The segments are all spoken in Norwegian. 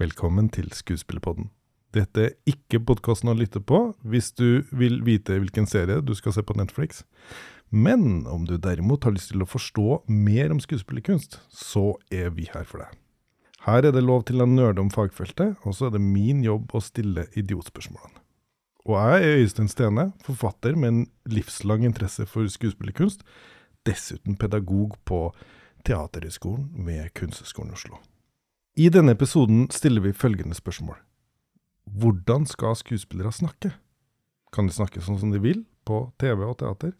Velkommen til Skuespillerpodden. Dette er ikke podkasten å lytte på hvis du vil vite hvilken serie du skal se på Netflix. Men om du derimot har lyst til å forstå mer om skuespillerkunst, så er vi her for deg. Her er det lov til å nerde om fagfeltet, og så er det min jobb å stille idiotspørsmålene. Og jeg er Øystein Stene, forfatter med en livslang interesse for skuespillerkunst, dessuten pedagog på Teaterhøgskolen ved Kunsthøgskolen Oslo. I denne episoden stiller vi følgende spørsmål. Hvordan skal skuespillere snakke? Kan de snakke sånn som de vil, på TV og teater?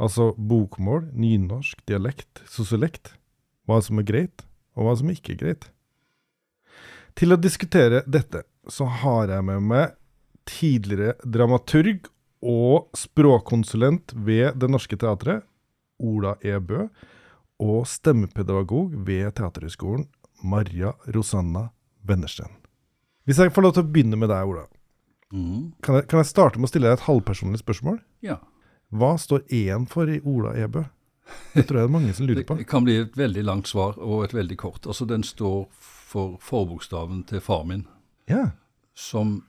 Altså bokmål, nynorsk, dialekt, sosiolekt. Hva som er greit, og hva som ikke er greit. Til å diskutere dette så har jeg med meg tidligere dramaturg og språkkonsulent ved Det Norske Teatret, Ola E. Bø, og stemmepedagog ved Teaterhøgskolen, Marja Rosanna Wennersten. Hvis jeg får lov til å begynne med deg, Ola. Mm. Kan jeg, kan jeg starte med å stille deg et halvpersonlig spørsmål? Ja. Hva står E-en for i Ola E. Bø? Det tror jeg det er mange som lurer på. Det kan bli et veldig langt svar og et veldig kort. Altså, den står for forbokstaven til far min, Ja. som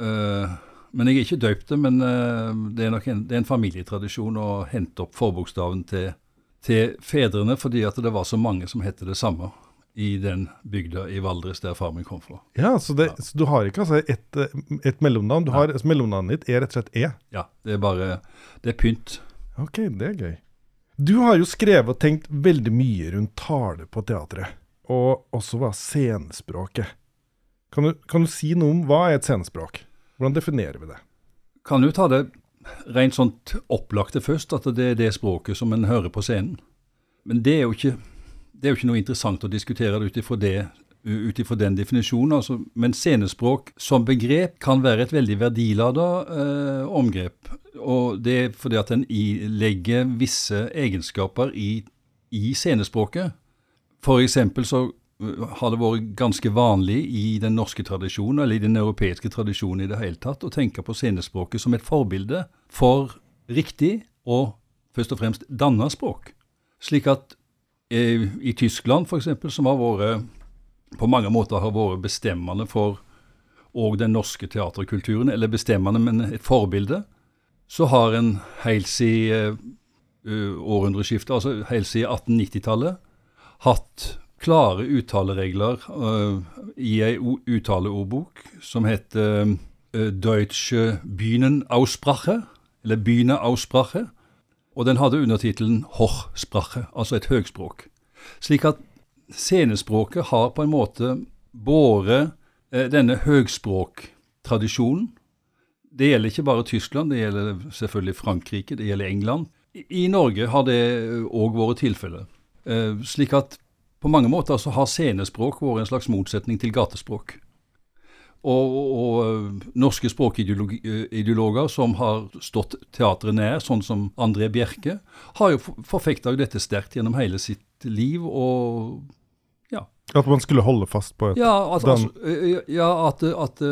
øh, Men jeg er ikke det, men øh, det er nok en, det er en familietradisjon å hente opp forbokstaven til, til fedrene, fordi at det var så mange som het det samme i den bygda i Valdres der far min kom fra. Ja, så, det, så du har ikke altså et, et mellomnavn. Du har, altså, mellomnavnet ditt er rett og slett E. Ja, det er bare Det er pynt. Ok, det er gøy. Du har jo skrevet og tenkt veldig mye rundt tale på teatret, og også hva scenespråket. Kan du, kan du si noe om hva er et scenespråk? Hvordan definerer vi det? Kan du ta det rent sånt opplagte først, at det er det språket som en hører på scenen? Men det er jo ikke, det er jo ikke noe interessant å diskutere det ut ifra den definisjonen. Altså, men scenespråk som begrep kan være et veldig verdilada eh, omgrep. Og det er fordi at en ilegger visse egenskaper i, i scenespråket. For eksempel så uh, har det vært ganske vanlig i den norske tradisjonen, eller i den europeiske tradisjonen i det hele tatt, å tenke på scenespråket som et forbilde for riktig og først og fremst danna språk. Slik at eh, i Tyskland f.eks., som har vært på mange måter har vært bestemmende for og den norske teaterkulturen, eller bestemmende, men et forbilde, så har en helt siden uh, århundreskiftet, altså helt siden 1890-tallet, hatt klare uttaleregler uh, i ei uttaleordbok som heter uh, Deutsche Bühnenaussprache, eller Bühneaussprache, og den hadde undertittelen Hochsprache, altså et høgspråk. Slik at scenespråket har på en måte båret eh, denne høgspråktradisjonen. Det gjelder ikke bare Tyskland, det gjelder selvfølgelig Frankrike, det gjelder England. I, i Norge har det òg vært tilfellet. Eh, slik at på mange måter så har scenespråk vært en slags motsetning til gatespråk. Og, og, og norske språkideologer som har stått teatret nær, sånn som André Bjerke, har jo forfekta dette sterkt gjennom hele sitt liv. og ja. At man skulle holde fast på et Ja, at, altså, ja, at, at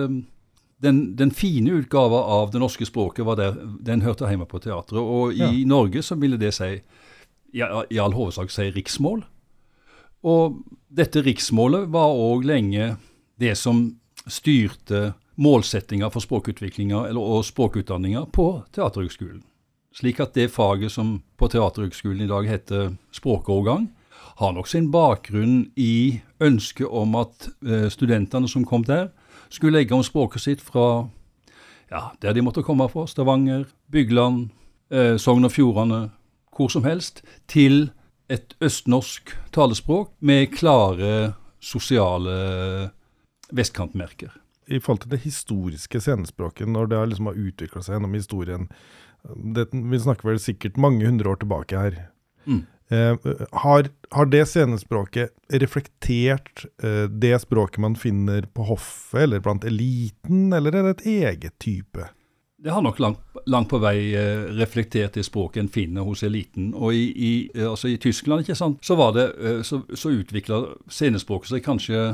den, den, fine utgava av det norske språket var der, den hørte hjemme på teatret. Og i ja. Norge så ville det si, ja, i all hovedsak si riksmål. Og dette riksmålet var òg lenge det som styrte målsettinga for språkutviklinga og språkutdanninga på Teaterhøgskolen. Slik at det faget som på Teaterhøgskolen i dag heter språkovergang, har nok sin bakgrunn i ønsket om at eh, studentene som kom der, skulle legge om språket sitt fra ja, der de måtte komme fra, Stavanger, Bygland, eh, Sogn og Fjordane, hvor som helst, til et østnorsk talespråk med klare sosiale vestkantmerker. I forhold til det historiske scenespråket, når det liksom har utvikla seg gjennom historien det, Vi snakker vel sikkert mange hundre år tilbake her. Mm. Eh, har, har, det scenespråket reflektert eh, det språket man finner på hoffet eller blant eliten, eller er det et eget type? Det har nok langt, langt på vei eh, reflektert det språket en finner hos eliten. Og i, i, altså i Tyskland ikke sant, så, var eh, så, så utvikla scenespråket seg kanskje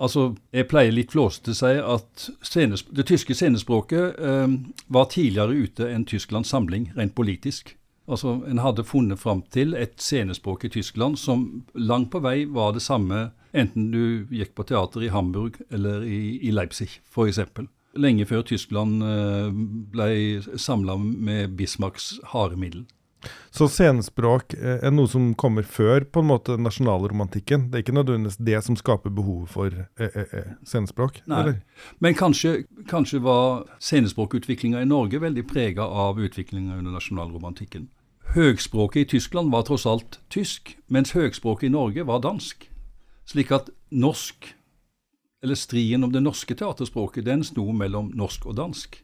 Altså, Jeg pleier litt flåsete å si at det tyske scenespråket eh, var tidligere ute enn Tysklands samling, rent politisk. Altså, En hadde funnet fram til et scenespråk i Tyskland som langt på vei var det samme enten du gikk på teater i Hamburg eller i, i Leipzig, f.eks. Lenge før Tyskland eh, ble samla med Bismarcks harde middel. Så scenespråk eh, er noe som kommer før på en måte nasjonalromantikken? Det er ikke nødvendigvis det som skaper behovet for eh scenespråk? Nei, eller? men kanskje, kanskje var scenespråkutviklinga i Norge veldig prega av utviklinga under nasjonalromantikken. Høgspråket i Tyskland var tross alt tysk, mens høgspråket i Norge var dansk. Slik at norsk, eller striden om det norske teaterspråket, den sto mellom norsk og dansk.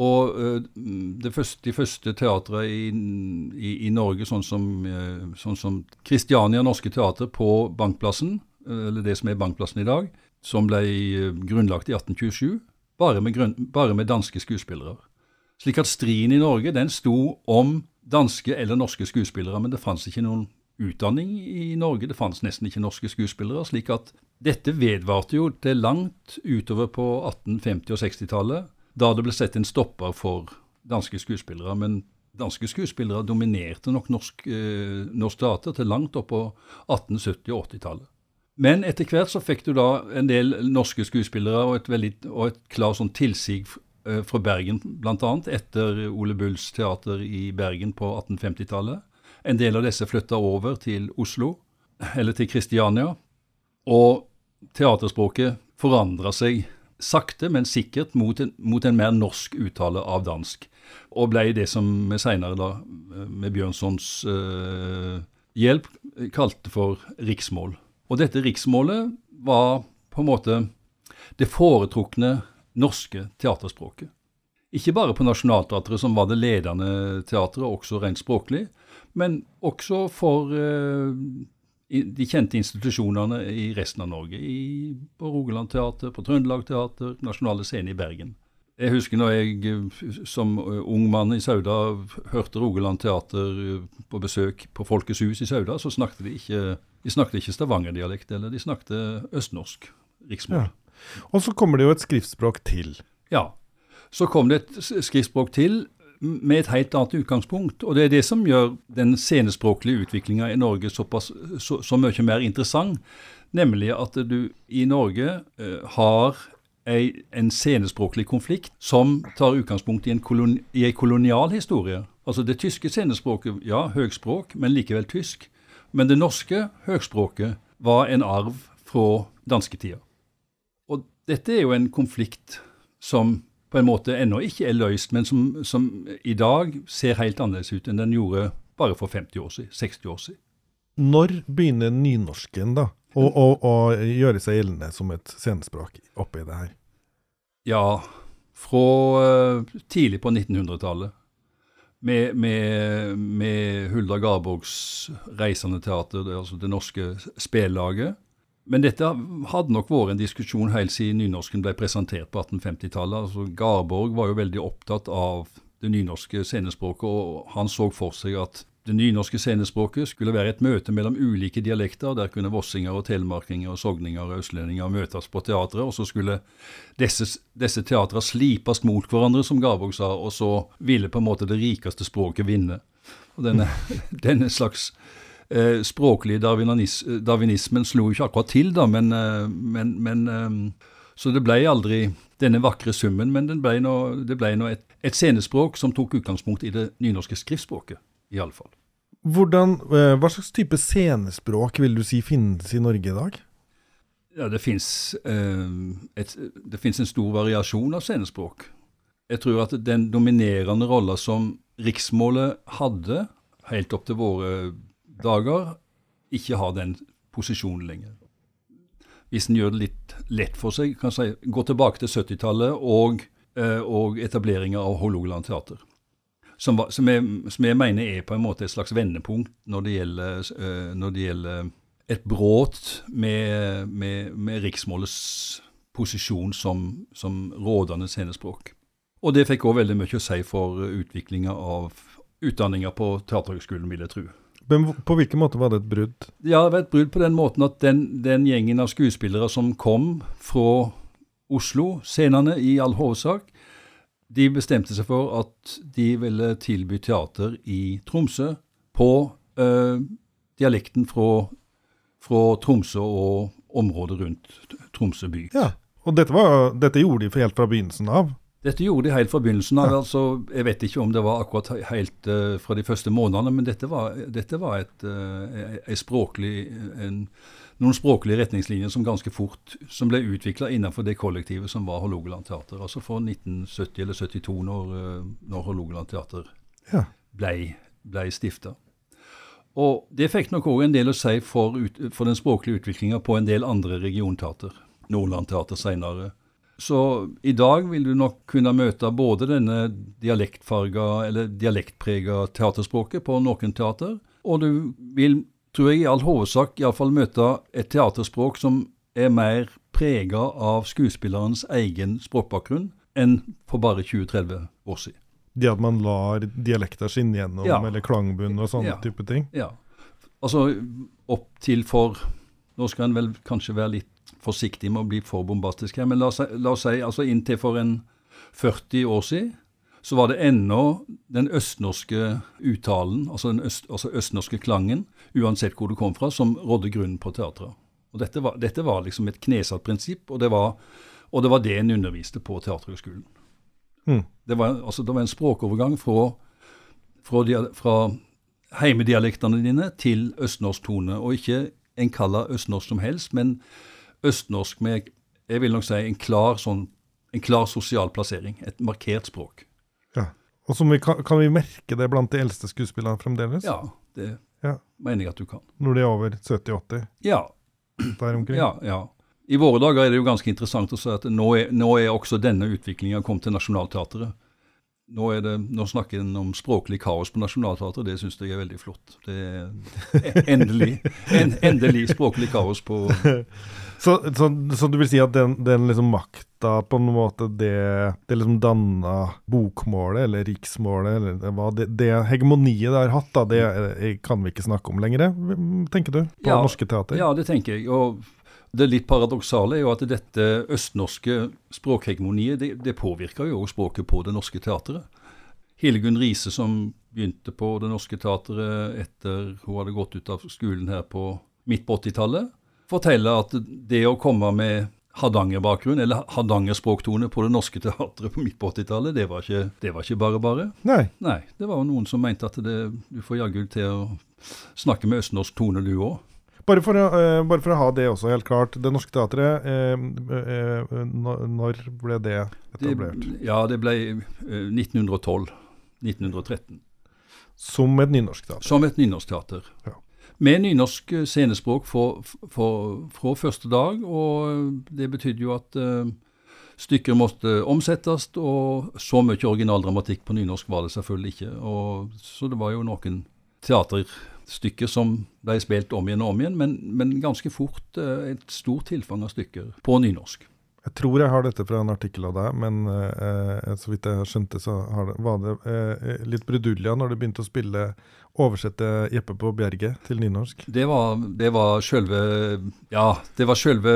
Og uh, første, de første teatre i, i, i, Norge, sånn som, uh, sånn Kristiania Norske Teater på Bankplassen, uh, eller det som er Bankplassen i dag, som ble grunnlagt i 1827, bare med, grunn, bare med, danske skuespillere. Slik at striden i Norge den sto om danske eller norske skuespillere, men det fantes ikke noen utdanning i Norge. Det fantes nesten ikke norske skuespillere. slik at dette vedvarte jo til langt utover på 1850- og 60-tallet da det ble sett en stopper for danske skuespillere. Men danske skuespillere dominerte nok norsk, eh, norsk teater til langt opp på 1870- og 80-tallet. Men etter hvert så fikk du da en del norske skuespillere og et, veldig, og et klart sånn tilsig eh, fra Bergen, bl.a. etter Ole Bulls teater i Bergen på 1850-tallet. En del av disse flytta over til Oslo, eller til Kristiania. Og teaterspråket forandra seg sakte, men sikkert mot en, mot en, mer norsk uttale av dansk. Og ble det som vi seinere, da, med Bjørnsons eh, hjelp, kalte for riksmål. Og dette riksmålet var på en måte det foretrukne norske teaterspråket. Ikke bare på Nationaltheatret, som var det ledende teatret, også rent språklig, men også for uh, de kjente institusjonene i resten av Norge. I, på Rogaland Teater, på Trøndelag Teater, Nasjonale Scene i Bergen. Jeg husker når jeg eh, som eh, ung mann i Sauda hørte Rogaland Teater eh, på besøk på Folkets hus i Sauda, så snakket de ikke, de snakket ikke Stavanger-dialekt, eller de snakket østnorsk riksmål. Ja. Og så kommer det jo et skriftspråk til. Ja. Så kom det et skriftspråk til med et helt annet utgangspunkt. Og det er det som gjør den scenespråklige utviklinga i Norge såpass, så, så, mye mer interessant. Nemlig at du i Norge uh, har ei, en scenespråklig konflikt som tar utgangspunkt i en, kolon, i en kolonial historie. Altså det tyske scenespråket, ja, høgspråk, men likevel tysk. Men det norske høgspråket var en arv fra dansketida. Og dette er jo en konflikt som på en måte ennå ikke er løst, men som, som, i dag ser helt annerledes ut enn den gjorde bare for 50 år siden, 60 år siden. Når begynner nynorsken da å, å, å gjøre seg gjeldende som et scenespråk oppi det her? Ja, fra uh, tidlig på 1900-tallet. Med, med, med Hulda Garborgs Reisende teater, det, altså det norske spellaget men dette hadde nok vært en diskusjon helt siden nynorsken ble presentert på 1850-tallet. Altså, Garborg var jo veldig opptatt av det nynorske scenespråket, og han så for seg at det nynorske scenespråket skulle være et møte mellom ulike dialekter. Der kunne vossinger og telemarkinger og sogninger og østlendinger møtes på teatret. Og så skulle disse, disse teatrene slipes mot hverandre, som Garborg sa, og så ville på en måte det rikeste språket vinne. Og denne, denne slags eh, språklige darwinis, darwinismen slo ikke akkurat til, da, men, eh, men, men eh, Så det ble aldri denne vakre summen, men ble nå, det ble nå et, et, scenespråk som tok utgangspunkt i det nynorske skriftspråket, i alle fall. Hvordan, eh, hva slags type scenespråk vil du si finnes i Norge i dag? Ja, Det fins eh, en stor variasjon av scenespråk. Jeg tror at den dominerende rolla som riksmålet hadde helt opp til våre dager ikke har den posisjonen lenger. Hvis en gjør det litt lett for seg, kan si, gå tilbake til 70-tallet og, eh, og etableringa av Hålogaland teater. Som, som, jeg, som, jeg, mener er på en måte et slags vendepunkt når det gjelder, eh, når det gjelder et brudd med, med, med, riksmålets posisjon som, som rådende scenespråk. Og det fikk òg veldig mye å si for utviklinga av utdanninga på Teaterhøgskolen, vil jeg tro. Men på hvilken måte var det et brudd? Ja, det var et brudd på den måten at den, den gjengen av skuespillere som kom fra Oslo, scenene i all hovedsak, de bestemte seg for at de ville tilby teater i Tromsø på øh, dialekten fra, fra Tromsø og området rundt Tromsø by. Ja, og dette, var, dette gjorde de helt fra begynnelsen av? Dette gjorde de helt fra begynnelsen av. Altså Jeg vet ikke om det var akkurat helt uh, fra de første månedene, men dette var, dette var et, uh, språklig, en, noen språklige retningslinjer som ganske fort som ble utvikla innenfor det kollektivet som var Hålogaland Teater. Altså fra 1970 eller 72, når, uh, når Hålogaland Teater ja. ble, ble stifta. Og det fikk nok òg en del å si for, ut, for den språklige utviklinga på en del andre regionteater. Nordland Teater seinere så i dag vil du nok kunne møte både denne dialektfarga eller dialektprega teaterspråket på noen teater, og du vil, tror jeg, i all hovedsak iallfall møte et teaterspråk som er mer prega av skuespillerens egen språkbakgrunn enn for bare 20-30 år siden. Det at man lar dialekter skinne gjennom, ja. eller klangbunn og sånne ja. type ting? Ja. Altså opp til for Nå skal en vel kanskje være litt forsiktig med å bli for bombastisk her, men la la oss si altså inntil for en 40 år siden så var det ennå den østnorske uttalen, altså den øst, altså østnorske klangen, uansett hvor du kom fra, som rådde grunnen på teatret. Og dette var, dette var liksom et knesatt prinsipp, og det var, og det, var det en underviste på Teaterhøgskolen. Mm. Det, var, altså, det var en språkovergang fra, fra, fra heimedialektene dine til østnorsk tone, og ikke en kalla østnorsk som helst, men østnorsk med jeg vil nok si en klar, sånn, en klar sosial plassering. Et markert språk. Ja, Og vi kan, kan, vi merke det blant de eldste skuespillerne fremdeles? Ja, det ja. mener jeg at du kan. Når de er over 70-80? Ja. Der omkring? Ja, ja. I våre dager er det jo ganske interessant å si at nå er, nå er også denne utviklinga kommet til Nationaltheatret. Nå, det, nå, snakker en om språklig kaos på Nationaltheatret, det syns jeg er veldig flott. Det er endelig, en, endelig språklig kaos på Så, så, så, du vil si at den, den liksom makta, på en måte, det, det liksom danna bokmålet, eller riksmålet, eller hva det, det, hegemoniet det har hatt, da, det eh, kan vi ikke snakke om lenger, tenker du? På ja, norske teater? Ja, det tenker jeg. og det litt paradoksale er jo at dette østnorske språkhegemoniet det, det påvirker jo språket på det norske teatret. Hildegunn Riise, som begynte på Det Norske Teatret etter hun hadde gått ut av skolen her på midt på 80-tallet, fortelle at det å komme med Hardanger-bakgrunn, eller Hardanger-språktone på Det Norske Teatret på midt på 80-tallet, det, det, var ikke bare bare. Nei. Nei. Det var jo noen som mente at det, du får jaggu til å snakke med østnorsk tone, du òg. Bare uh, bare for, å, ha det også helt klart. Det Norske Teatret, uh, uh, når ble det etablert? Det, ja, det ble 1912. 1913. Som et nynorsk teater? Som et nynorsk teater. Ja med nynorsk eh, scenespråk fra første dag. Og det betydde jo at uh, stykker måtte omsettes, og så mye originaldramatikk på nynorsk var det selvfølgelig ikke. Og, så det var jo noen teaterstykker som ble spilt om igjen og om igjen, men, men ganske fort et stort tilfang av stykker på nynorsk. Jeg tror jeg har dette fra en artikkel av deg, men eh, så vidt jeg skjønte, så det, var det eh, litt brudulja når du begynte å spille oversette Jeppe på Bjerget til nynorsk? Det var, det var sjølve Ja, det var sjølve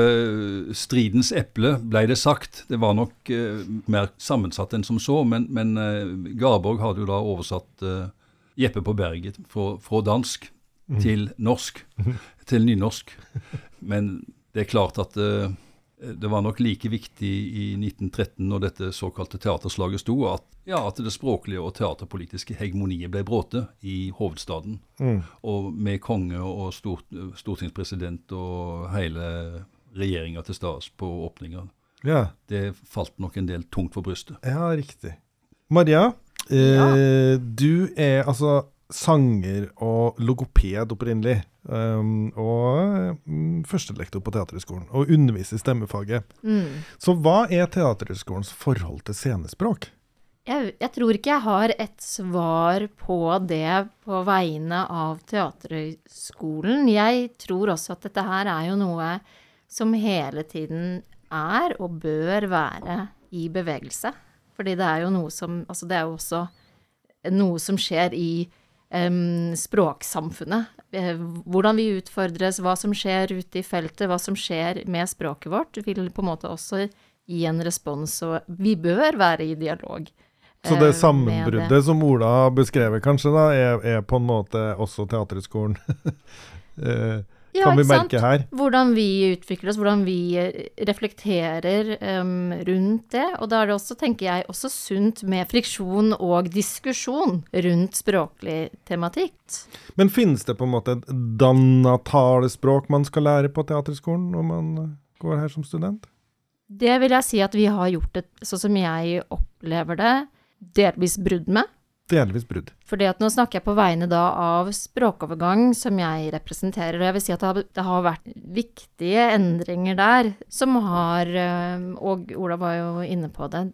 stridens eple, ble det sagt. Det var nok eh, mer sammensatt enn som så, men, men eh, Garborg hadde jo da oversatt eh, Jeppe på Berget fra, fra dansk mm. til norsk, til nynorsk. Men det er klart at eh, det var nok like viktig i 1913, når dette såkalte teaterslaget sto, at, ja, at det språklige og teaterpolitiske hegemoniet ble bråte i hovedstaden. Mm. Og med konge og stort, stortingspresident og hele regjeringa til stas på åpninga. Ja. Det falt nok en del tungt for brystet. Ja, riktig. Maria, eh, ja. du er altså sanger og logoped opprinnelig. Um, og um, førstelektor på Teaterhøgskolen, og underviser i stemmefaget. Mm. Så hva er Teaterhøgskolens forhold til scenespråk? Jeg, jeg, tror ikke jeg har et svar på det på vegne av Teaterhøgskolen. Jeg tror også at dette her er jo noe som hele tiden er og bør være i bevegelse. Fordi det er jo noe som Altså det er jo også noe som skjer i språksamfunnet. Eh, hvordan vi utfordres, hva som skjer ute i feltet, hva som skjer med språket vårt, vil på en måte også gi en respons, og vi bør være i dialog. Så eh, det med sammenbruddet som Ola beskrevet, kanskje, da, er, er på en måte også Teaterhøgskolen eh, Ja, kan vi ikke sant? merke her. Hvordan vi utvikler oss, hvordan vi eh, reflekterer um, rundt det. Og da er det også, tenker jeg, også sunt med friksjon og diskusjon rundt språklig tematikk. Men finnes det på en måte et danna talespråk man skal lære på teaterskolen når man eh, går her som student? Det vil jeg si at vi har gjort et, sånn som jeg opplever det, delvis brudd med. Delvis brudd. Fordi at nå snakker jeg på vegne da av språkovergang som jeg representerer, og jeg vil si at det har, det har vært viktige endringer der som har eh, Og Ola var jo inne på det.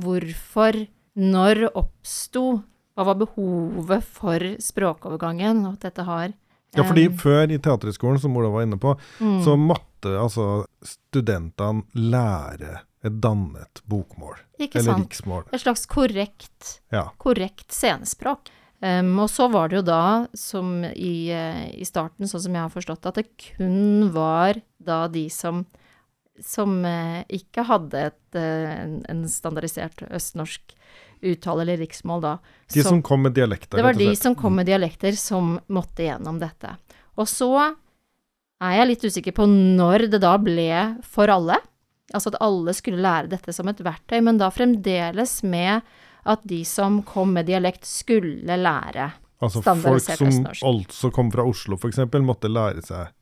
Hvorfor, når oppsto, hva var behovet for språkovergangen, og at dette har Ja, fordi før i Teaterhøgskolen, som Ola var inne på, mm, så måtte altså studentene lære et dannet bokmål. Ikke Eller sant? riksmål. Et slags korrekt Ja. korrekt scenespråk. Um, og så var det jo da, som i, eh, i starten, sånn som jeg har forstått det, at det kun var da de som, som eh, ikke hadde et, eh, en, en standardisert østnorsk uttale eller riksmål da. De som kom med dialekter, det var de som kom med dialekter som måtte gjennom dette. Og så er jeg litt usikker på når det da ble for alle. Altså at alle skulle lære dette som et verktøy, men da fremdeles med at de som kom med dialekt, skulle lære. Altså folk standardisert som østnorsk. altså kom fra Oslo, f.eks., måtte lære seg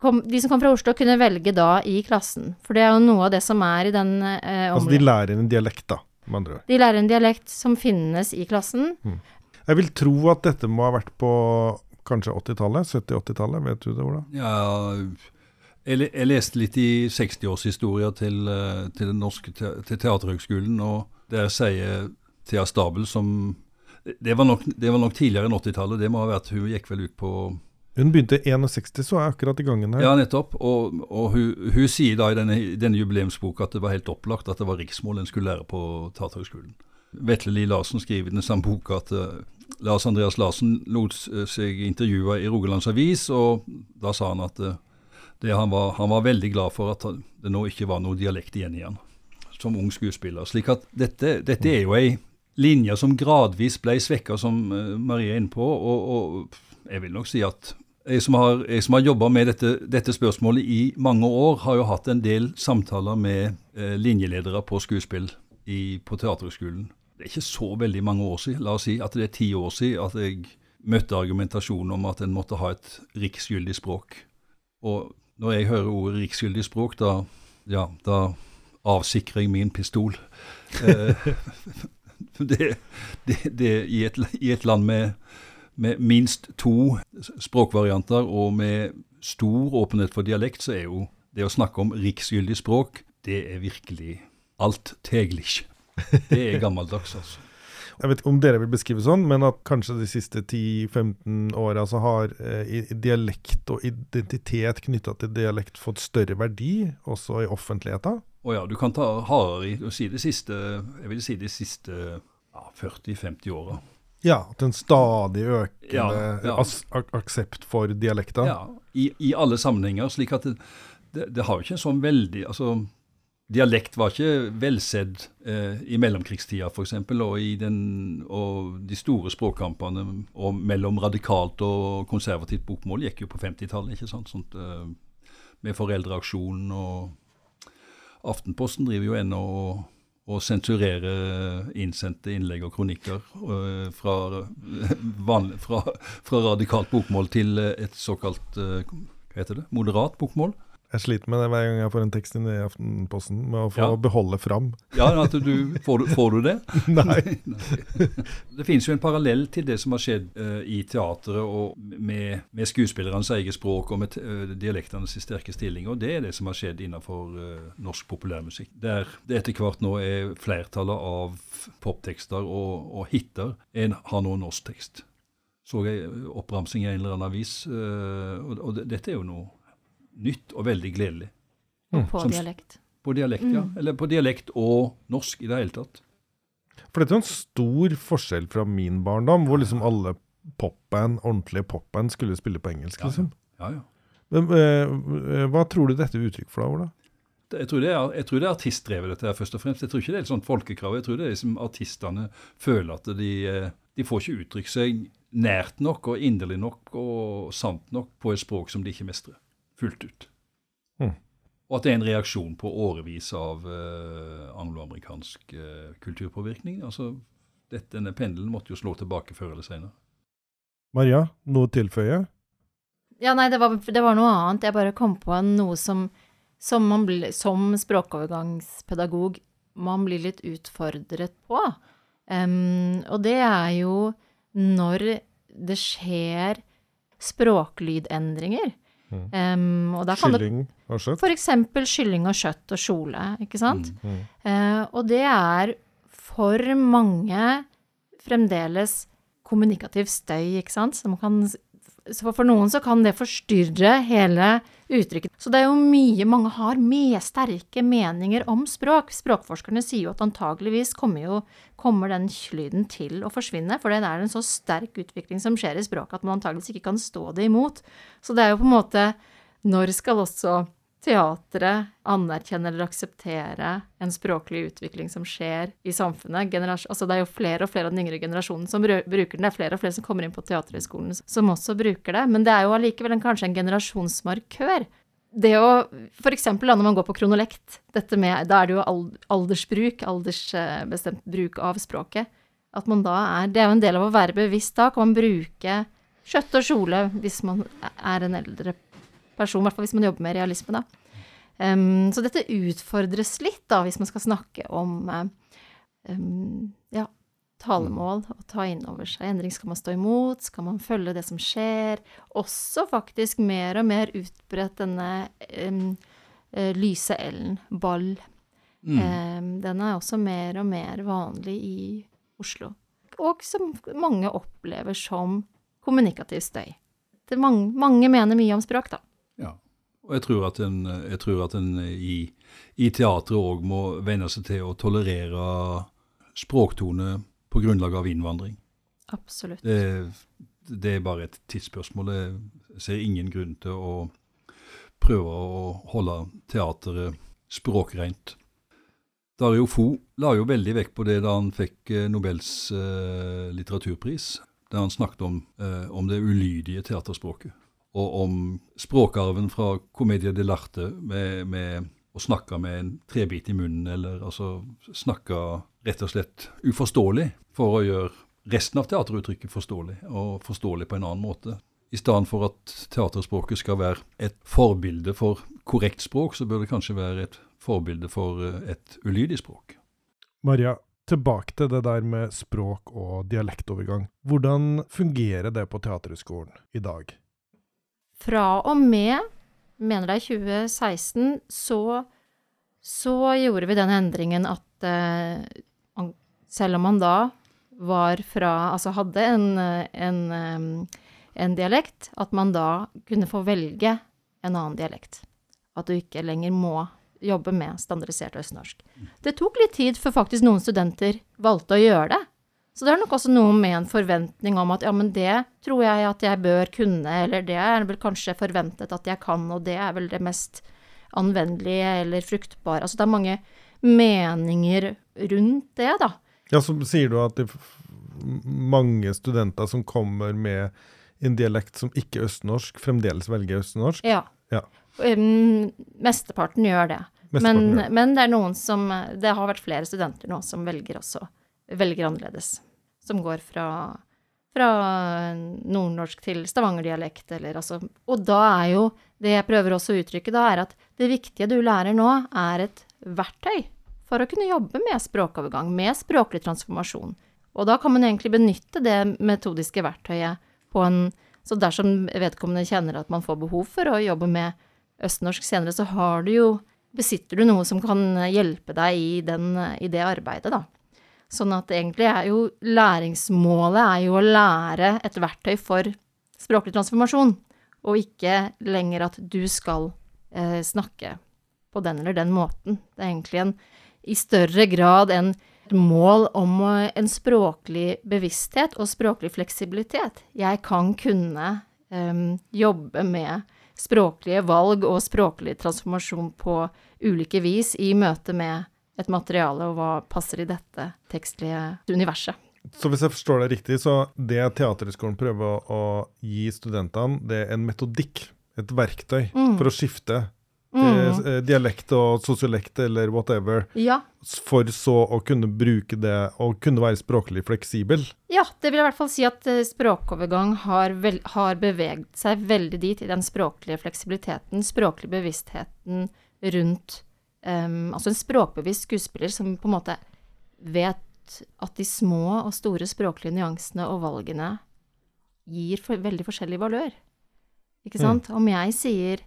Kom, de som kom fra Oslo, kunne velge da i klassen. For det er jo noe av det som er i den eh, Altså de lærer en dialekt, da, med andre ord. De lærer en dialekt som finnes i klassen. Jeg vil tro at dette må ha vært på kanskje 80-tallet? 70-80-tallet, vet du det, Ola? Ja, jeg, jeg leste litt i 60-årshistoria til, eh, til, den norske te til Teaterhøgskolen, og der sier Thea Stabel som det var, nok, det var nok tidligere enn 80-tallet, det må ha vært Hun gikk vel ut på Hun begynte i 61, så er akkurat i gangen her. Ja, nettopp. Og, og hun, hun sier da i denne, denne jubileumsboka at det var helt opplagt at det var riksmål en skulle lære på Teaterhøgskolen. Vetle Lie Larsen skriver i den samme boka at eh, Lars Andreas Larsen lot eh, seg intervjue i Rogalands Avis, og da sa han at det, han, var, han var veldig glad for at det nå ikke var noe dialekt igjen i han som ung skuespiller. Slik at dette, dette er jo ei linje som gradvis ble svekka, som eh, Marie er inne på. Og, og jeg vil nok si at jeg som har, jeg har jobba med dette, dette spørsmålet i mange år, har jo hatt en del samtaler med eh, linjeledere på skuespill i, på Teaterhøgskolen. Det er ikke så veldig mange år siden, la oss si at det er ti år siden at jeg møtte argumentasjonen om at en måtte ha et riksgyldig språk. Og når jeg hører ordet riksgyldig språk, da, ja, da avsikrer jeg min pistol. Eh, det, det, det i, et, I et land med, med minst to språkvarianter og med stor åpenhet for dialekt, så er jo det å snakke om riksgyldig språk, det er virkelig alt teglich. Det er gammeldags, altså. Jeg vet ikke om dere vil beskrive sånn, men at kanskje de siste 10-15 åra så har eh, dialekt og identitet knytta til dialekt fått større verdi, også i offentligheten. Og ja, du kan ta hardere i og si det siste, jeg vil si de siste ja, 40-50 åra. Ja, at en stadig økende Ja, ja. Ak aksept for dialekter. Ja, i, i alle sammenhenger. slik at det, det, det har jo ikke en sånn veldig altså Dialekt var ikke velsedd eh, i mellomkrigstida f.eks., og, i den- og de store språkkampene og mellom radikalt og konservativt bokmål gikk jo på 50-tallet, ikke sant? Sånt, eh, med Foreldreaksjonen og Aftenposten driver jo ennå og, og sensurerer innsendte innlegg og kronikker eh, fra, van, fra, fra radikalt bokmål til eh, et såkalt eh, hva heter det, moderat bokmål. Jeg sliter med det hver gang jeg får en tekst inn i Aftenposten, med å få Ja. beholde fram. Ja, at du, får, du, får du det? Nei. Det finnes jo en parallell til det som har skjedd uh, i teatret og med, med skuespillernes eget språk og med uh, dialektenes sterke stilling, og det er det som har skjedd innenfor uh, norsk populærmusikk. Der det etter hvert nå er flertallet av poptekster og, og hiter en har nå norsk tekst. Så jeg oppramsing i en eller annen avis, eh, og, og dette er jo noe nytt og veldig gledelig. på Som- dialekt. På dialekt, ja. Mm. Eller på dialekt og norsk i det hele tatt. For dette er jo en stor forskjell fra min barndom, hvor liksom alle popband, ordentlige popband, skulle spille på engelsk, Ja, ja. liksom. Ja, ja. Men, eh, hva tror du dette er uttrykk for, da, Ola? Jeg tror, det er, jeg tror det er artistdrevet, dette her, først og fremst. Jeg tror ikke det er et sånt folkekrav. Jeg tror det er liksom artistene føler at de, eh, de får ikke uttrykt seg nært nok og inderlig nok og sant nok på et språk som de ikke mestrer fullt ut. Mm. Og at det er en reaksjon på årevis av uh, angloamerikansk uh, kulturpåvirkning. Altså, dette, denne pendelen måtte jo slå tilbake før eller senere. Maria, noe å tilføye? Ja, nei, det var, det var noe annet. Jeg bare kom på noe som, som man bli, som språkovergangspedagog, man blir litt utfordret på. Um, og det er jo når det skjer språklydendringer. Mm. Um, og da kan det Kylling og kjøtt? eksempel kylling og kjøtt og kjole, ikke sant? Mm. Eh, og det er for mange fremdeles kommunikativ støy, ikke sant? Som kan, så for noen så kan det forstyrre hele uttrykket. Så det er jo mye mange har med sterke meninger om språk. Språkforskerne sier jo at antageligvis kommer, jo, kommer den lyden til å forsvinne, for det er en så sterk utvikling som skjer i språket at man antageligvis ikke kan stå det imot. Så det er jo på en måte Når skal også teatret anerkjenner eller aksepterer en språklig utvikling som skjer i samfunnet. Generas altså det er jo flere og flere av den yngre generasjonen som bruker den. Det er flere og flere som kommer inn på Teaterhøgskolen som også bruker det. Men det er jo allikevel en, kanskje en generasjonsmarkør. Det å F.eks. når man går på kronolekt, dette med, da er det jo aldersbruk, aldersbestemt bruk av språket. At man da er Det er jo en del av å være bevisst da. Kan man bruke kjøtt og kjole hvis man er en eldre person, i hvert fall hvis man jobber med realisme, da. Um, så dette utfordres litt, da, hvis man skal snakke om um, ja, talemål og ta inn over seg. Endring skal man stå imot, skal man følge det som skjer? Også faktisk mer og mer utbredt denne eh, lyse L-en, ball. Mm. Den er også mer og mer vanlig i Oslo. Og som mange opplever som kommunikativ støy. Det mange, mange mener mye om språk, da. Ja. Og jeg tror at en, jeg tror at en i, i teatret òg må venne seg til å tolerere språktone på grunnlag av innvandring. Absolutt. Det, det er bare et tidsspørsmål. Jeg ser ingen grunn til å prøve å holde teateret språkreint. Dario Fo la jo veldig vekt på det da han fikk eh, Nobels eh, litteraturpris, der han snakket om, eh, om det ulydige teaterspråket. Og om språkarven fra Commedia dell'arte med, med å snakke med en trebit i munnen, eller altså snakke rett og slett uforståelig for å gjøre resten av teateruttrykket forståelig, og forståelig på en annen måte. I stedet for at teaterspråket skal være et forbilde for korrekt språk, så bør det kanskje være et forbilde for eh, et ulydig språk. Maria, tilbake til det der med språk og dialektovergang. Hvordan fungerer det på Teaterhøgskolen i dag? Fra og med, mener det er 2016, så, så gjorde vi den endringen at eh, selv om man da var fra Altså hadde en, en, eh, en dialekt, at man da kunne få velge en annen dialekt. At du ikke lenger må jobbe med standardisert østnorsk. Det tok litt tid før faktisk noen studenter valgte å gjøre det. Så det er nok også noe med en forventning om at ja, men det tror jeg at jeg bør kunne, eller det er vel kanskje forventet at jeg kan, og det er vel det mest anvendelige eller fruktbare. Altså det er mange meninger rundt det, da. Ja, så sier du at det er mange studenter som kommer med en dialekt som ikke er østnorsk, fremdeles velger østnorsk. Ja. Ja. Um, mesteparten gjør det. Mesteparten Men, gjør det. men det er noen som Det har vært flere studenter nå som velger også velger annerledes. Som går fra, fra nordnorsk til stavangerdialekt, eller altså Og da er jo Det jeg prøver også å uttrykke da, er at det viktige du lærer nå, er et verktøy for å kunne jobbe med språkovergang, med språklig transformasjon. Og da kan man egentlig benytte det metodiske verktøyet på en Så dersom vedkommende kjenner at man får behov for å jobbe med østnorsk senere, så har du jo Besitter du noe som kan hjelpe deg i, den, i det arbeidet, da. Sånn at egentlig er jo læringsmålet er jo å lære et verktøy for språklig transformasjon, og ikke lenger at du skal eh, snakke på den eller den måten. Det er egentlig en, i større grad en mål om eh, en språklig bevissthet og språklig fleksibilitet. Jeg kan kunne um, jobbe med språklige valg og språklig transformasjon på ulike vis i møte med et materiale, og hva passer i dette tekstlige universet. Så hvis jeg forstår det riktig, så det Teaterhøgskolen prøver å, gi studentene, det er en metodikk, et verktøy, mm. for å skifte mm. eh, eh dialekt og sosiolekt eller whatever, ja. for så å kunne bruke det og kunne være språklig fleksibel? Ja, det vil i hvert fall si at eh, språkovergang har, vel, har beveget seg veldig dit i den språklige fleksibiliteten, språklige bevisstheten rundt um, Altså en språkbevisst skuespiller som på en måte vet at de små og store språklige nyansene og valgene gir for, veldig forskjellig valør. Ikke mm. sant? Mm. Om jeg sier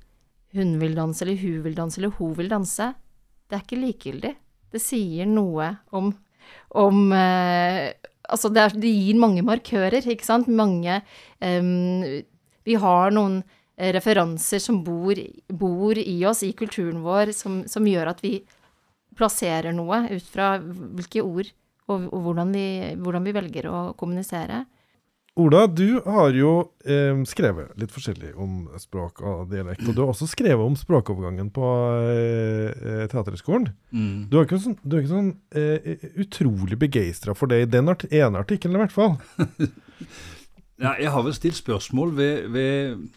'hun vil danse', eller 'hun vil danse', eller 'hun vil danse', det er ikke likegyldig. Det sier noe om, om uh, Altså, det, er, det, gir mange markører, ikke sant? Mange um, Vi har noen referanser som bor, bor, i oss, i kulturen vår, som, som gjør at vi plasserer noe ut fra hvilke ord og, og hvordan, vi, hvordan, vi, velger å kommunisere. Ola, du har jo eh, skrevet litt forskjellig om språk og dialekt. Og du har også skrevet om språkovergangen på eh, eh Teaterhøgskolen. Mm. Du er ikke sånn, er ikke sånn eh, utrolig begeistra for det i den art ene artikkelen, i hvert fall. ja, jeg har vel stilt spørsmål ved, ved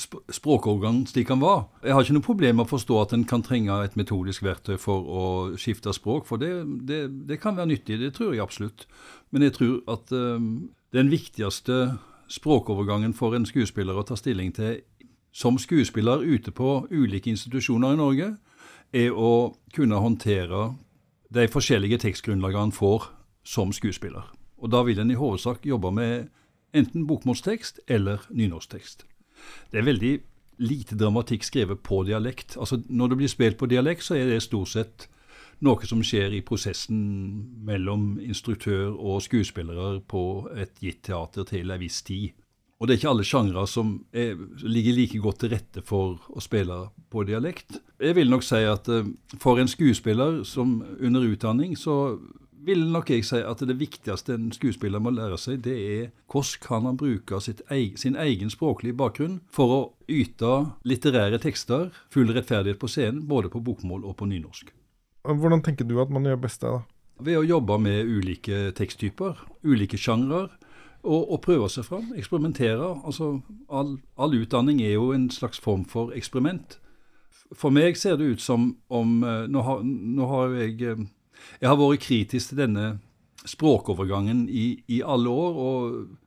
språkovergang slik han var. Jeg har ikke noe problem med å forstå at en kan trenge et metodisk verktøy for å skifte språk, for det, det, det kan være nyttig. Det tror jeg absolutt. Men jeg tror at um, den viktigste språkovergangen for en skuespiller å ta stilling til som skuespiller ute på ulike institusjoner i Norge, er å kunne håndtere de forskjellige tekstgrunnlagene han får som skuespiller. Og Da vil en i hovedsak jobbe med enten bokmålstekst eller nynorsktekst. Det er veldig lite dramatikk skrevet på dialekt. Altså Når det blir spilt på dialekt, så er det stort sett noe som skjer i prosessen mellom instruktør og skuespillere på et gitt teater til en viss tid. Og det er ikke alle sjangre som er, ligger like godt til rette for å spille på dialekt. Jeg vil nok si at uh, for en skuespiller som under utdanning, så vil nok jeg si at det viktigste en skuespiller må lære seg, det er hvordan kan han bruke egen, sin egen språklige bakgrunn for å yte litterære tekster full rettferdighet på scenen, både på bokmål og på nynorsk. Hvordan tenker du at man gjør best det? da? Ved å jobbe med ulike teksttyper, ulike sjangre, og, og, prøve seg fram. Eksperimentere. Altså, all, all, utdanning er jo en slags form for eksperiment. For meg ser det ut som om eh, Nå har, nå har jeg eh, jeg har vært kritisk til denne språkovergangen i, i alle år. og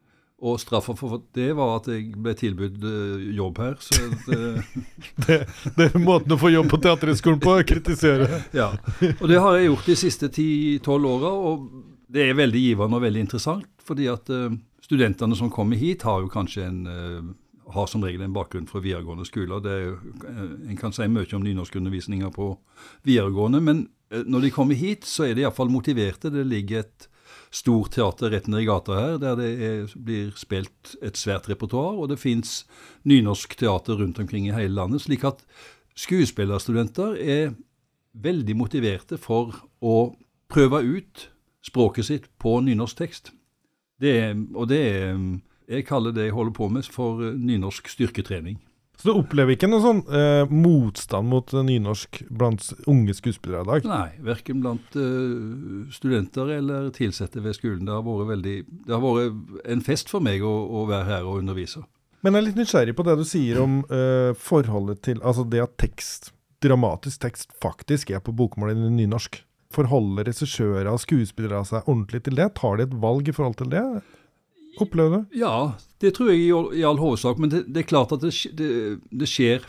og straffa for det var at jeg ble tilbudt uh, jobb her. Så det, det, det, er måten å få jobb på Teaterhøgskolen på, å kritisere. ja, og det har jeg gjort de siste 10-12 åra, og det er veldig givende og veldig interessant. Fordi at uh, studentene som kommer hit, har jo kanskje en uh, har som regel en bakgrunn fra videregående skoler. Det er, jo, en kan si mye om nynorskundervisninga på videregående, men Eh, når de kommer hit, så er de iallfall motiverte. Det ligger et stort teater rett ned i gata her, der det er, blir spilt et svært repertoar. Og det fins nynorsk teater rundt omkring i hele landet. Slik at skuespillerstudenter er veldig motiverte for å prøve ut språket sitt på nynorsk tekst. Det og det Jeg kaller det jeg holder på med, for nynorsk styrketrening. Så du opplever ikke noen sånn eh, motstand mot nynorsk blant unge skuespillere i dag? Nei, verken blant uh, studenter eller ansatte ved skolen. Det har veldig, det har vært en fest for meg å, å, være her og undervise. Men jeg er litt nysgjerrig på det du sier om uh, forholdet til Altså det at tekst, dramatisk tekst, faktisk er på bokmål i nynorsk. Forholder regissører og skuespillere seg ordentlig til det? Tar de et valg i forhold til det? Opplever det? Ja, det tror jeg i, i all hovedsak. Men det, det, er klart at det, det, skjer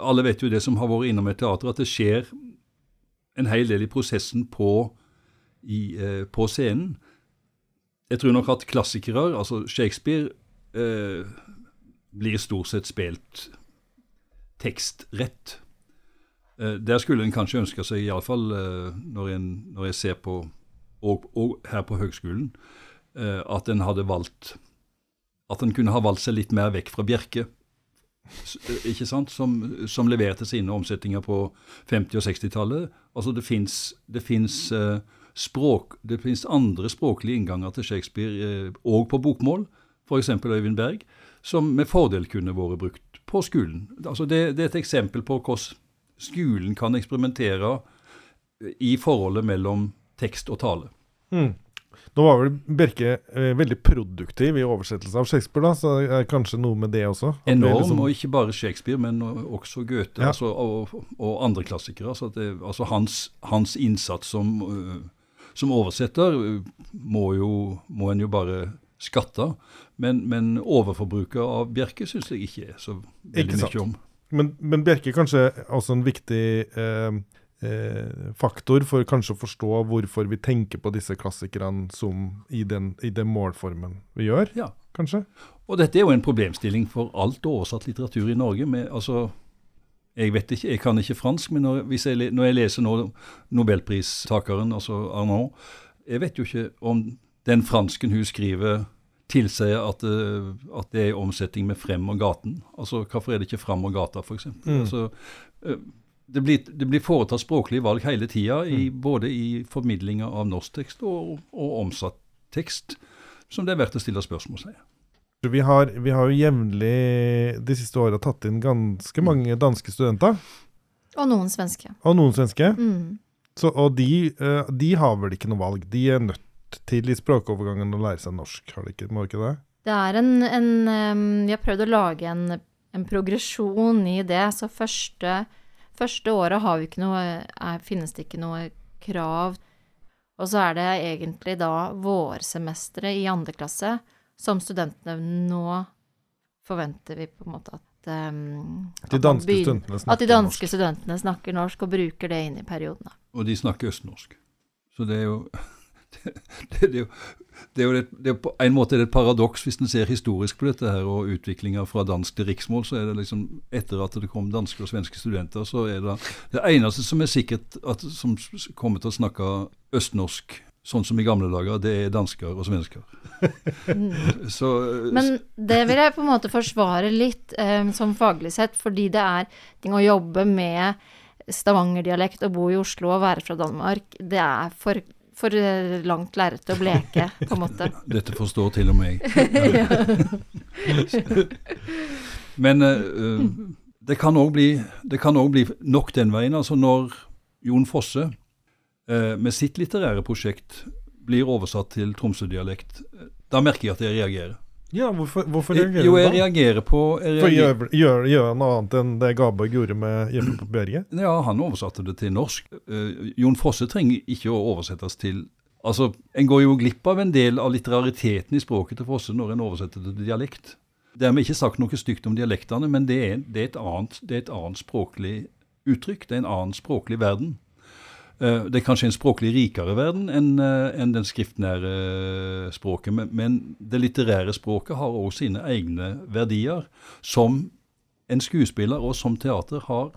Alle vet jo det som har vært innom et teater, at det skjer en hel del i prosessen på, i, eh, på scenen. Jeg tror nok at klassikere, altså Shakespeare, eh, blir stort sett spilt tekstrett. Eh, der skulle en kanskje ønske seg, iallfall eh, når, når jeg ser på og, og her på høgskolen, Eh, at en hadde valgt At en kunne ha valgt seg litt mer vekk fra Bjerke. eh, ikke sant, som, som leverte sine omsetninger på 50- og 60-tallet. Altså det fins eh, språk, det finnes andre språklige innganger til Shakespeare òg på bokmål, f.eks. Øyvind Berg, som med fordel kunne vært brukt på skolen. Altså det, det er et eksempel på hvordan skolen kan eksperimentere i forholdet mellom tekst og tale. Mm. Nå var vel Bjerke eh, veldig produktiv i oversettelse av Shakespeare, da, så det er kanskje noe med det også? Enorm, liksom- og ikke bare Shakespeare, men også Goethe Ja. altså, og, og andre klassikere. Altså, det, altså hans, hans innsats som, øh, som oversetter øh, må, jo, må en jo bare skatte. Men, men overforbruket av Bjerke syns jeg ikke er så veldig mye om. Men, men Bjerke er kanskje også en viktig eh, eh, faktor for kanskje å forstå hvorfor vi tenker på disse klassikerne som i den, i den målformen vi gjør, Ja. kanskje? Og dette er jo en problemstilling for alt oversatt litteratur i Norge. Med, altså, jeg vet ikke, jeg kan ikke fransk, men når, jeg, når jeg leser nå nobelpristakeren, altså Arnaud, jeg vet jo ikke om den fransken hun skriver tilsier at, at det er omsetning med frem og gaten. Altså, Hvorfor er det ikke fram og gata, f.eks.? Mm. Altså, eh, det, blir, det blir foretatt språklige valg hele tida, Mm. både i formidlinga av norsk tekst og, og omsatt tekst, som det er verdt å stille spørsmål ved. Vi har, vi har jo jevnlig de siste åra tatt inn ganske mange danske studenter, Og noen svenske. og noen svenske. Mm. Så, og de, eh, de har vel ikke noe valg. De er nødt til i språkovergangen å lære seg norsk, har de ikke, må de ikke det? Det er en, en Vi har prøvd å lage en, en progresjon i det. Så første, første året har vi ikke noe, er, finnes det ikke noe krav. Og så er det egentlig da vårsemesteret i andre klasse som studentene nå forventer vi på en måte at Um, at De man danske begynner- studentene At de danske studentene snakker norsk og bruker det inn i periodene. Og de snakker østnorsk. Så det er jo det, det, det er jo det, er på en måte er det et paradoks hvis en ser historisk på dette her, og utviklinga fra dansk til riksmål. Så er det liksom etter at det kom danske og svenske studenter, så er det det eneste som er sikkert at, som kommer til å snakke østnorsk sånn som i gamle dager, det er dansker og svensker. Mm. Så Men det vil jeg på en måte forsvare litt um, som faglig sett, fordi det er ting å jobbe med stavangerdialekt og bo i Oslo og være fra Danmark. Det er for, for eh, langt lerret å bleke, på en måte. Dette forstår til og med jeg. Men eh, det kan òg bli, bli nok den veien. Altså når Jon Fosse uh, med sitt litterære prosjekt blir oversatt til Tromsø-dialekt, da merker jeg at jeg reagerer. Ja, hvorfor, hvorfor du da? jo, jeg reagerer på jeg For reagerer, gjør, gjør, gjør han noe annet enn det Gaborg gjorde med 'Hjemme på berget'? Ja, han oversatte det til norsk. Uh, Jon Fosse trenger ikke å oversettes til Altså, En går jo glipp av en del av litterariteten i språket til Fosse når en oversetter det til dialekt. Dermed ikke sagt noe stygt om dialektene, men det er, det er, et, annet, det er et annet språklig uttrykk. Det er en annen språklig verden. Eh, Det er kanskje en språklig rikere verden enn en den skriftnære eh, språket, men, men det litterære språket har også sine egne verdier, som en skuespiller og som teater har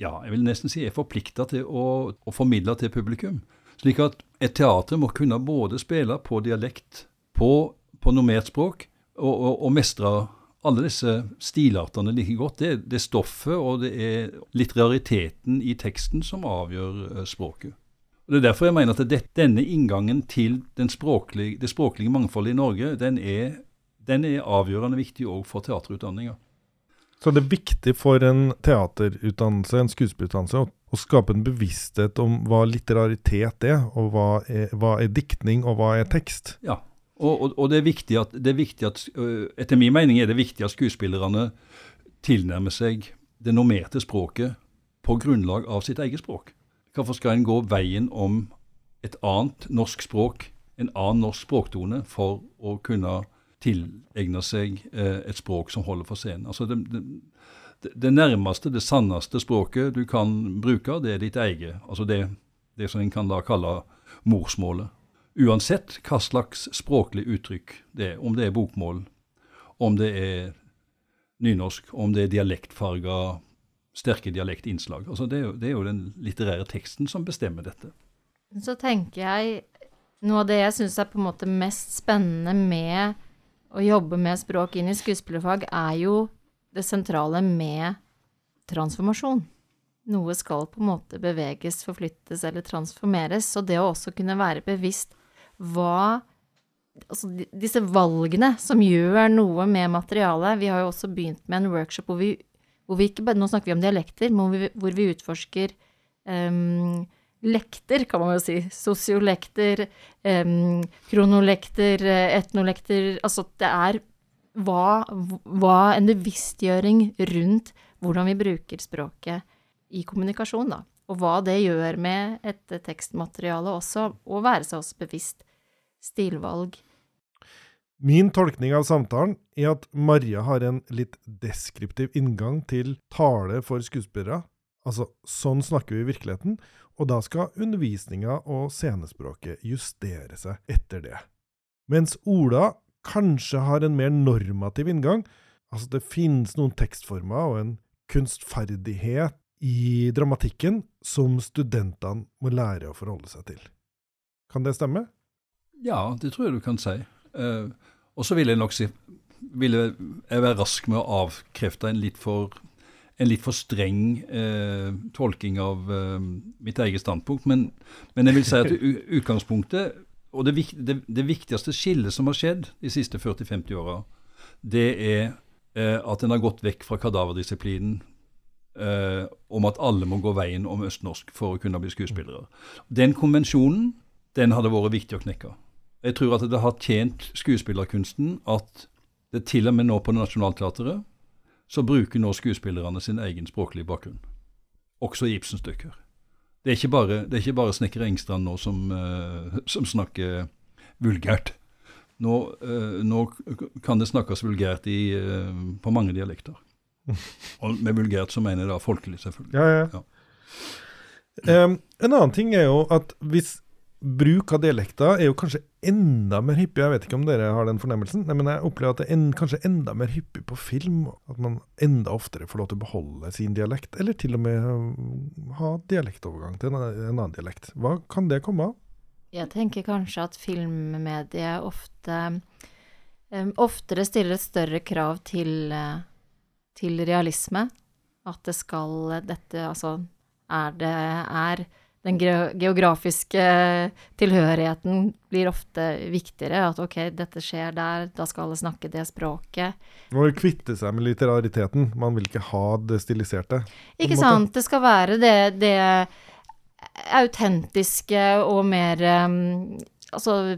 ja, jeg vil nesten si er forplikta til å, å formidle til publikum. Slik at et teater må kunne både spille på dialekt, på, på normert språk, og, og, og mestre alle disse stilartene like godt. Det, det er stoffet og det er litterariteten i teksten som avgjør eh, språket. Og Det er derfor jeg mener at det, denne inngangen til den språklige, det språklige mangfoldet i Norge, den er, den er avgjørende viktig òg for teaterutdanninga. Så det er viktig for en teaterutdannelse, en skuespillerutdannelse, å, å skape en bevissthet om hva litteraritet er, og hva er, hva er diktning, og hva er tekst. Ja, og, og, og det er at, det er viktig at Etter min mening er det viktig at skuespillerne tilnærmer seg det normerte språket på grunnlag av sitt eget språk. Hvorfor skal en gå veien om et annet norsk språk, en annen norsk språktone, for å kunne tilegne seg et språk som holder for scenen? Altså det, det, det nærmeste, det sanneste språket du kan bruke, det er ditt eget. Altså det, det som en kan da kalle morsmålet. Uansett hva slags språklig uttrykk det er, om det er bokmål, om det er nynorsk, om det er dialektfarga, sterke dialektinnslag. Altså det, er jo, det er jo den litterære teksten som bestemmer dette. Så tenker jeg Noe av det jeg syns er på en måte mest spennende med å jobbe med språk inn i skuespillerfag, er jo det sentrale med transformasjon. Noe skal på en måte beveges, forflyttes eller transformeres. Og det å også kunne være bevisst hva Altså disse valgene som gjør noe med materialet. Vi har jo også begynt med en workshop hvor vi, hvor vi ikke bare Nå snakker vi om dialekter, men hvor vi, hvor vi utforsker um, lekter, kan man jo si. Sosiolekter, um, kronolekter, etnolekter Altså det er hva, hva en bevisstgjøring rundt hvordan vi bruker språket i kommunikasjon, da. Og hva det gjør med et tekstmateriale også, og være seg også bevisst stilvalg. Min tolkning av samtalen er at Maria har en litt deskriptiv inngang til tale for skuespillere. Altså, sånn snakker vi i virkeligheten, og da skal undervisninga og scenespråket justere seg etter det. Mens Ola kanskje har en mer normativ inngang, altså det finnes noen tekstformer og en kunstferdighet i dramatikken som studentene må lære å forholde seg til. Kan det stemme? Ja, det tror jeg du kan si. Uh, og så vil jeg nok si vil jeg være rask med å avkrefte en litt for, en litt for streng eh, tolking av eh, mitt eget standpunkt. Men, men, jeg vil si at utgangspunktet, og det, det, det viktigste skillet som har skjedd de siste 40-50 åra, det er at en har gått vekk fra kadaverdisiplinen eh, om at alle må gå veien om østnorsk for å kunne bli skuespillere. Den konvensjonen den hadde vært viktig å knekke. Jeg tror at det har tjent skuespillerkunsten at det til og med nå på Nationaltheatret så bruker nå skuespillerne sin egen språklige bakgrunn. Også i Ibsen-stykker. Det er ikke bare, bare snekker Engstrand nå som, uh, som snakker vulgært. Nå, uh, nå, kan det snakkes vulgært i, uh, på mange dialekter. Og med vulgært så mener jeg da folkelig, selvfølgelig. Ja, ja. ja. Um, en annen ting er jo at hvis bruk av dialekter er jo kanskje enda mer hyppig, jeg vet ikke om dere har den fornemmelsen, Nei, men jeg opplever at det er en, kanskje enda mer hyppig på film, at man enda oftere får lov til å beholde sin dialekt, eller til og med ha dialektovergang til en, en annen dialekt. Hva kan det komme av? Jeg tenker kanskje at filmmediet ofte um, oftere stiller større krav til uh, til realisme. At det skal dette Altså, er det er den geografiske tilhørigheten blir ofte viktigere. At ok, dette skjer der, da skal alle snakke det språket. Man vil kvitte seg med litterariteten. Man vil ikke ha det stiliserte. Ikke sant. Det skal være det, det autentiske og mer um, altså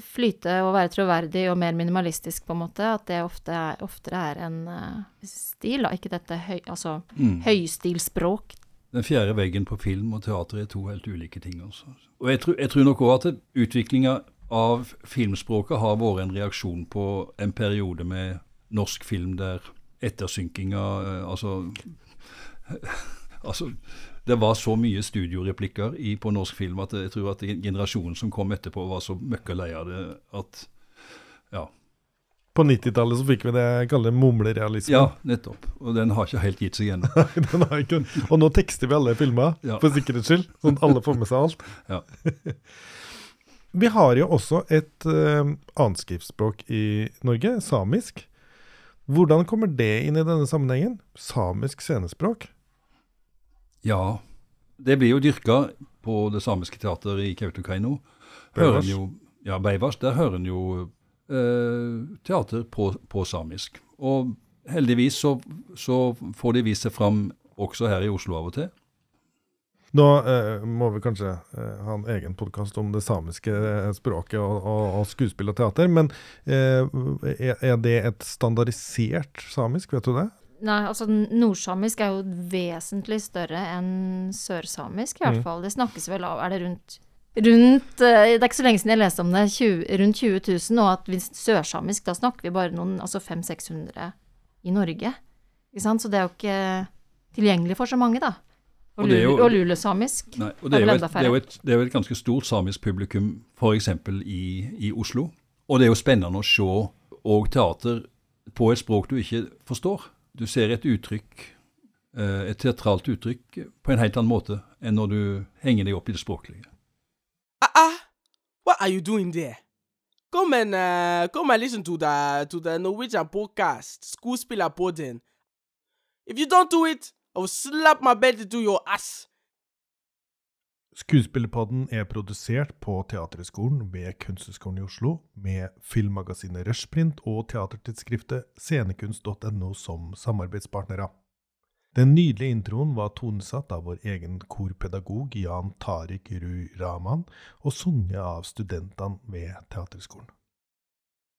flyte og være troverdig og mer minimalistisk, på en måte. At det ofte er, oftere er en uh, stil, da. Ikke dette høy, altså, mm. høystilspråk. Den fjerde veggen på film og teater er to helt ulike ting. Også. Og jeg tror, jeg tror nok òg at utviklinga av filmspråket har vært en reaksjon på en periode med norsk film der ettersynkinga uh, Altså Altså det var så mye studioreplikker i, på norsk film at jeg tror at generasjonen som kom etterpå, var så møkka lei av det at ja. På 90-tallet så fikk vi det jeg kaller mumlerealisme. Ja, nettopp. Og den har ikke helt gitt seg ennå. og nå tekster vi alle filmer, ja. for sikkerhets skyld, sånn at alle får med seg alt. Ja. vi har jo også et uh, annet skriftspråk i Norge, samisk. Hvordan kommer det inn i denne sammenhengen? Samisk scenespråk? Ja, det blir jo dyrka på det samiske teateret i Kautokeino. Beivars? Ja, Beivas. Der hører en jo eh, teater på, på, samisk. Og heldigvis så, så, får de vist seg fram også her i Oslo av og til. Nå eh, må vi kanskje eh, ha en egen podkast om det samiske eh, språket og, og, og skuespill og teater, men eh, er det et standardisert samisk, vet du det? Nei, altså nordsamisk er jo vesentlig større enn sørsamisk, i hvert mm. fall. Det snakkes vel av Er det rundt Rundt eh, Det er ikke så lenge siden jeg leste om det, 20, rundt 20 000. Og at hvis sørsamisk, da snakker vi bare noen Altså 500-600 i Norge. Ikke sant? Så det er jo ikke tilgjengelig for så mange, da. Og, og, jo, og lulesamisk nei, og det er, er, et, det, er et, det er, jo et, ganske stort samisk publikum f.eks. I, i Oslo. Og det er jo spennende å se og teater på et språk du ikke forstår du ser et uttrykk, eh, et teatralt uttrykk, på en helt annen måte enn når du henger deg opp i det språklige. Ah, ah. what are you doing there? Come and uh, come and listen to the to the Norwegian podcast, Skuespillerpodden. If you don't do it, I will slap my bed into your ass. Skuespillerpodden er produsert på Teaterhøgskolen ved Kunsthøgskolen i Oslo, med filmmagasinet Rushprint og teatertidsskriftet scenekunst.no som samarbeidspartnere. Den nydelige introen var tonesatt av vår egen korpedagog Jan Tariq Ru Rahman, og sunget av studentene ved Teaterhøgskolen.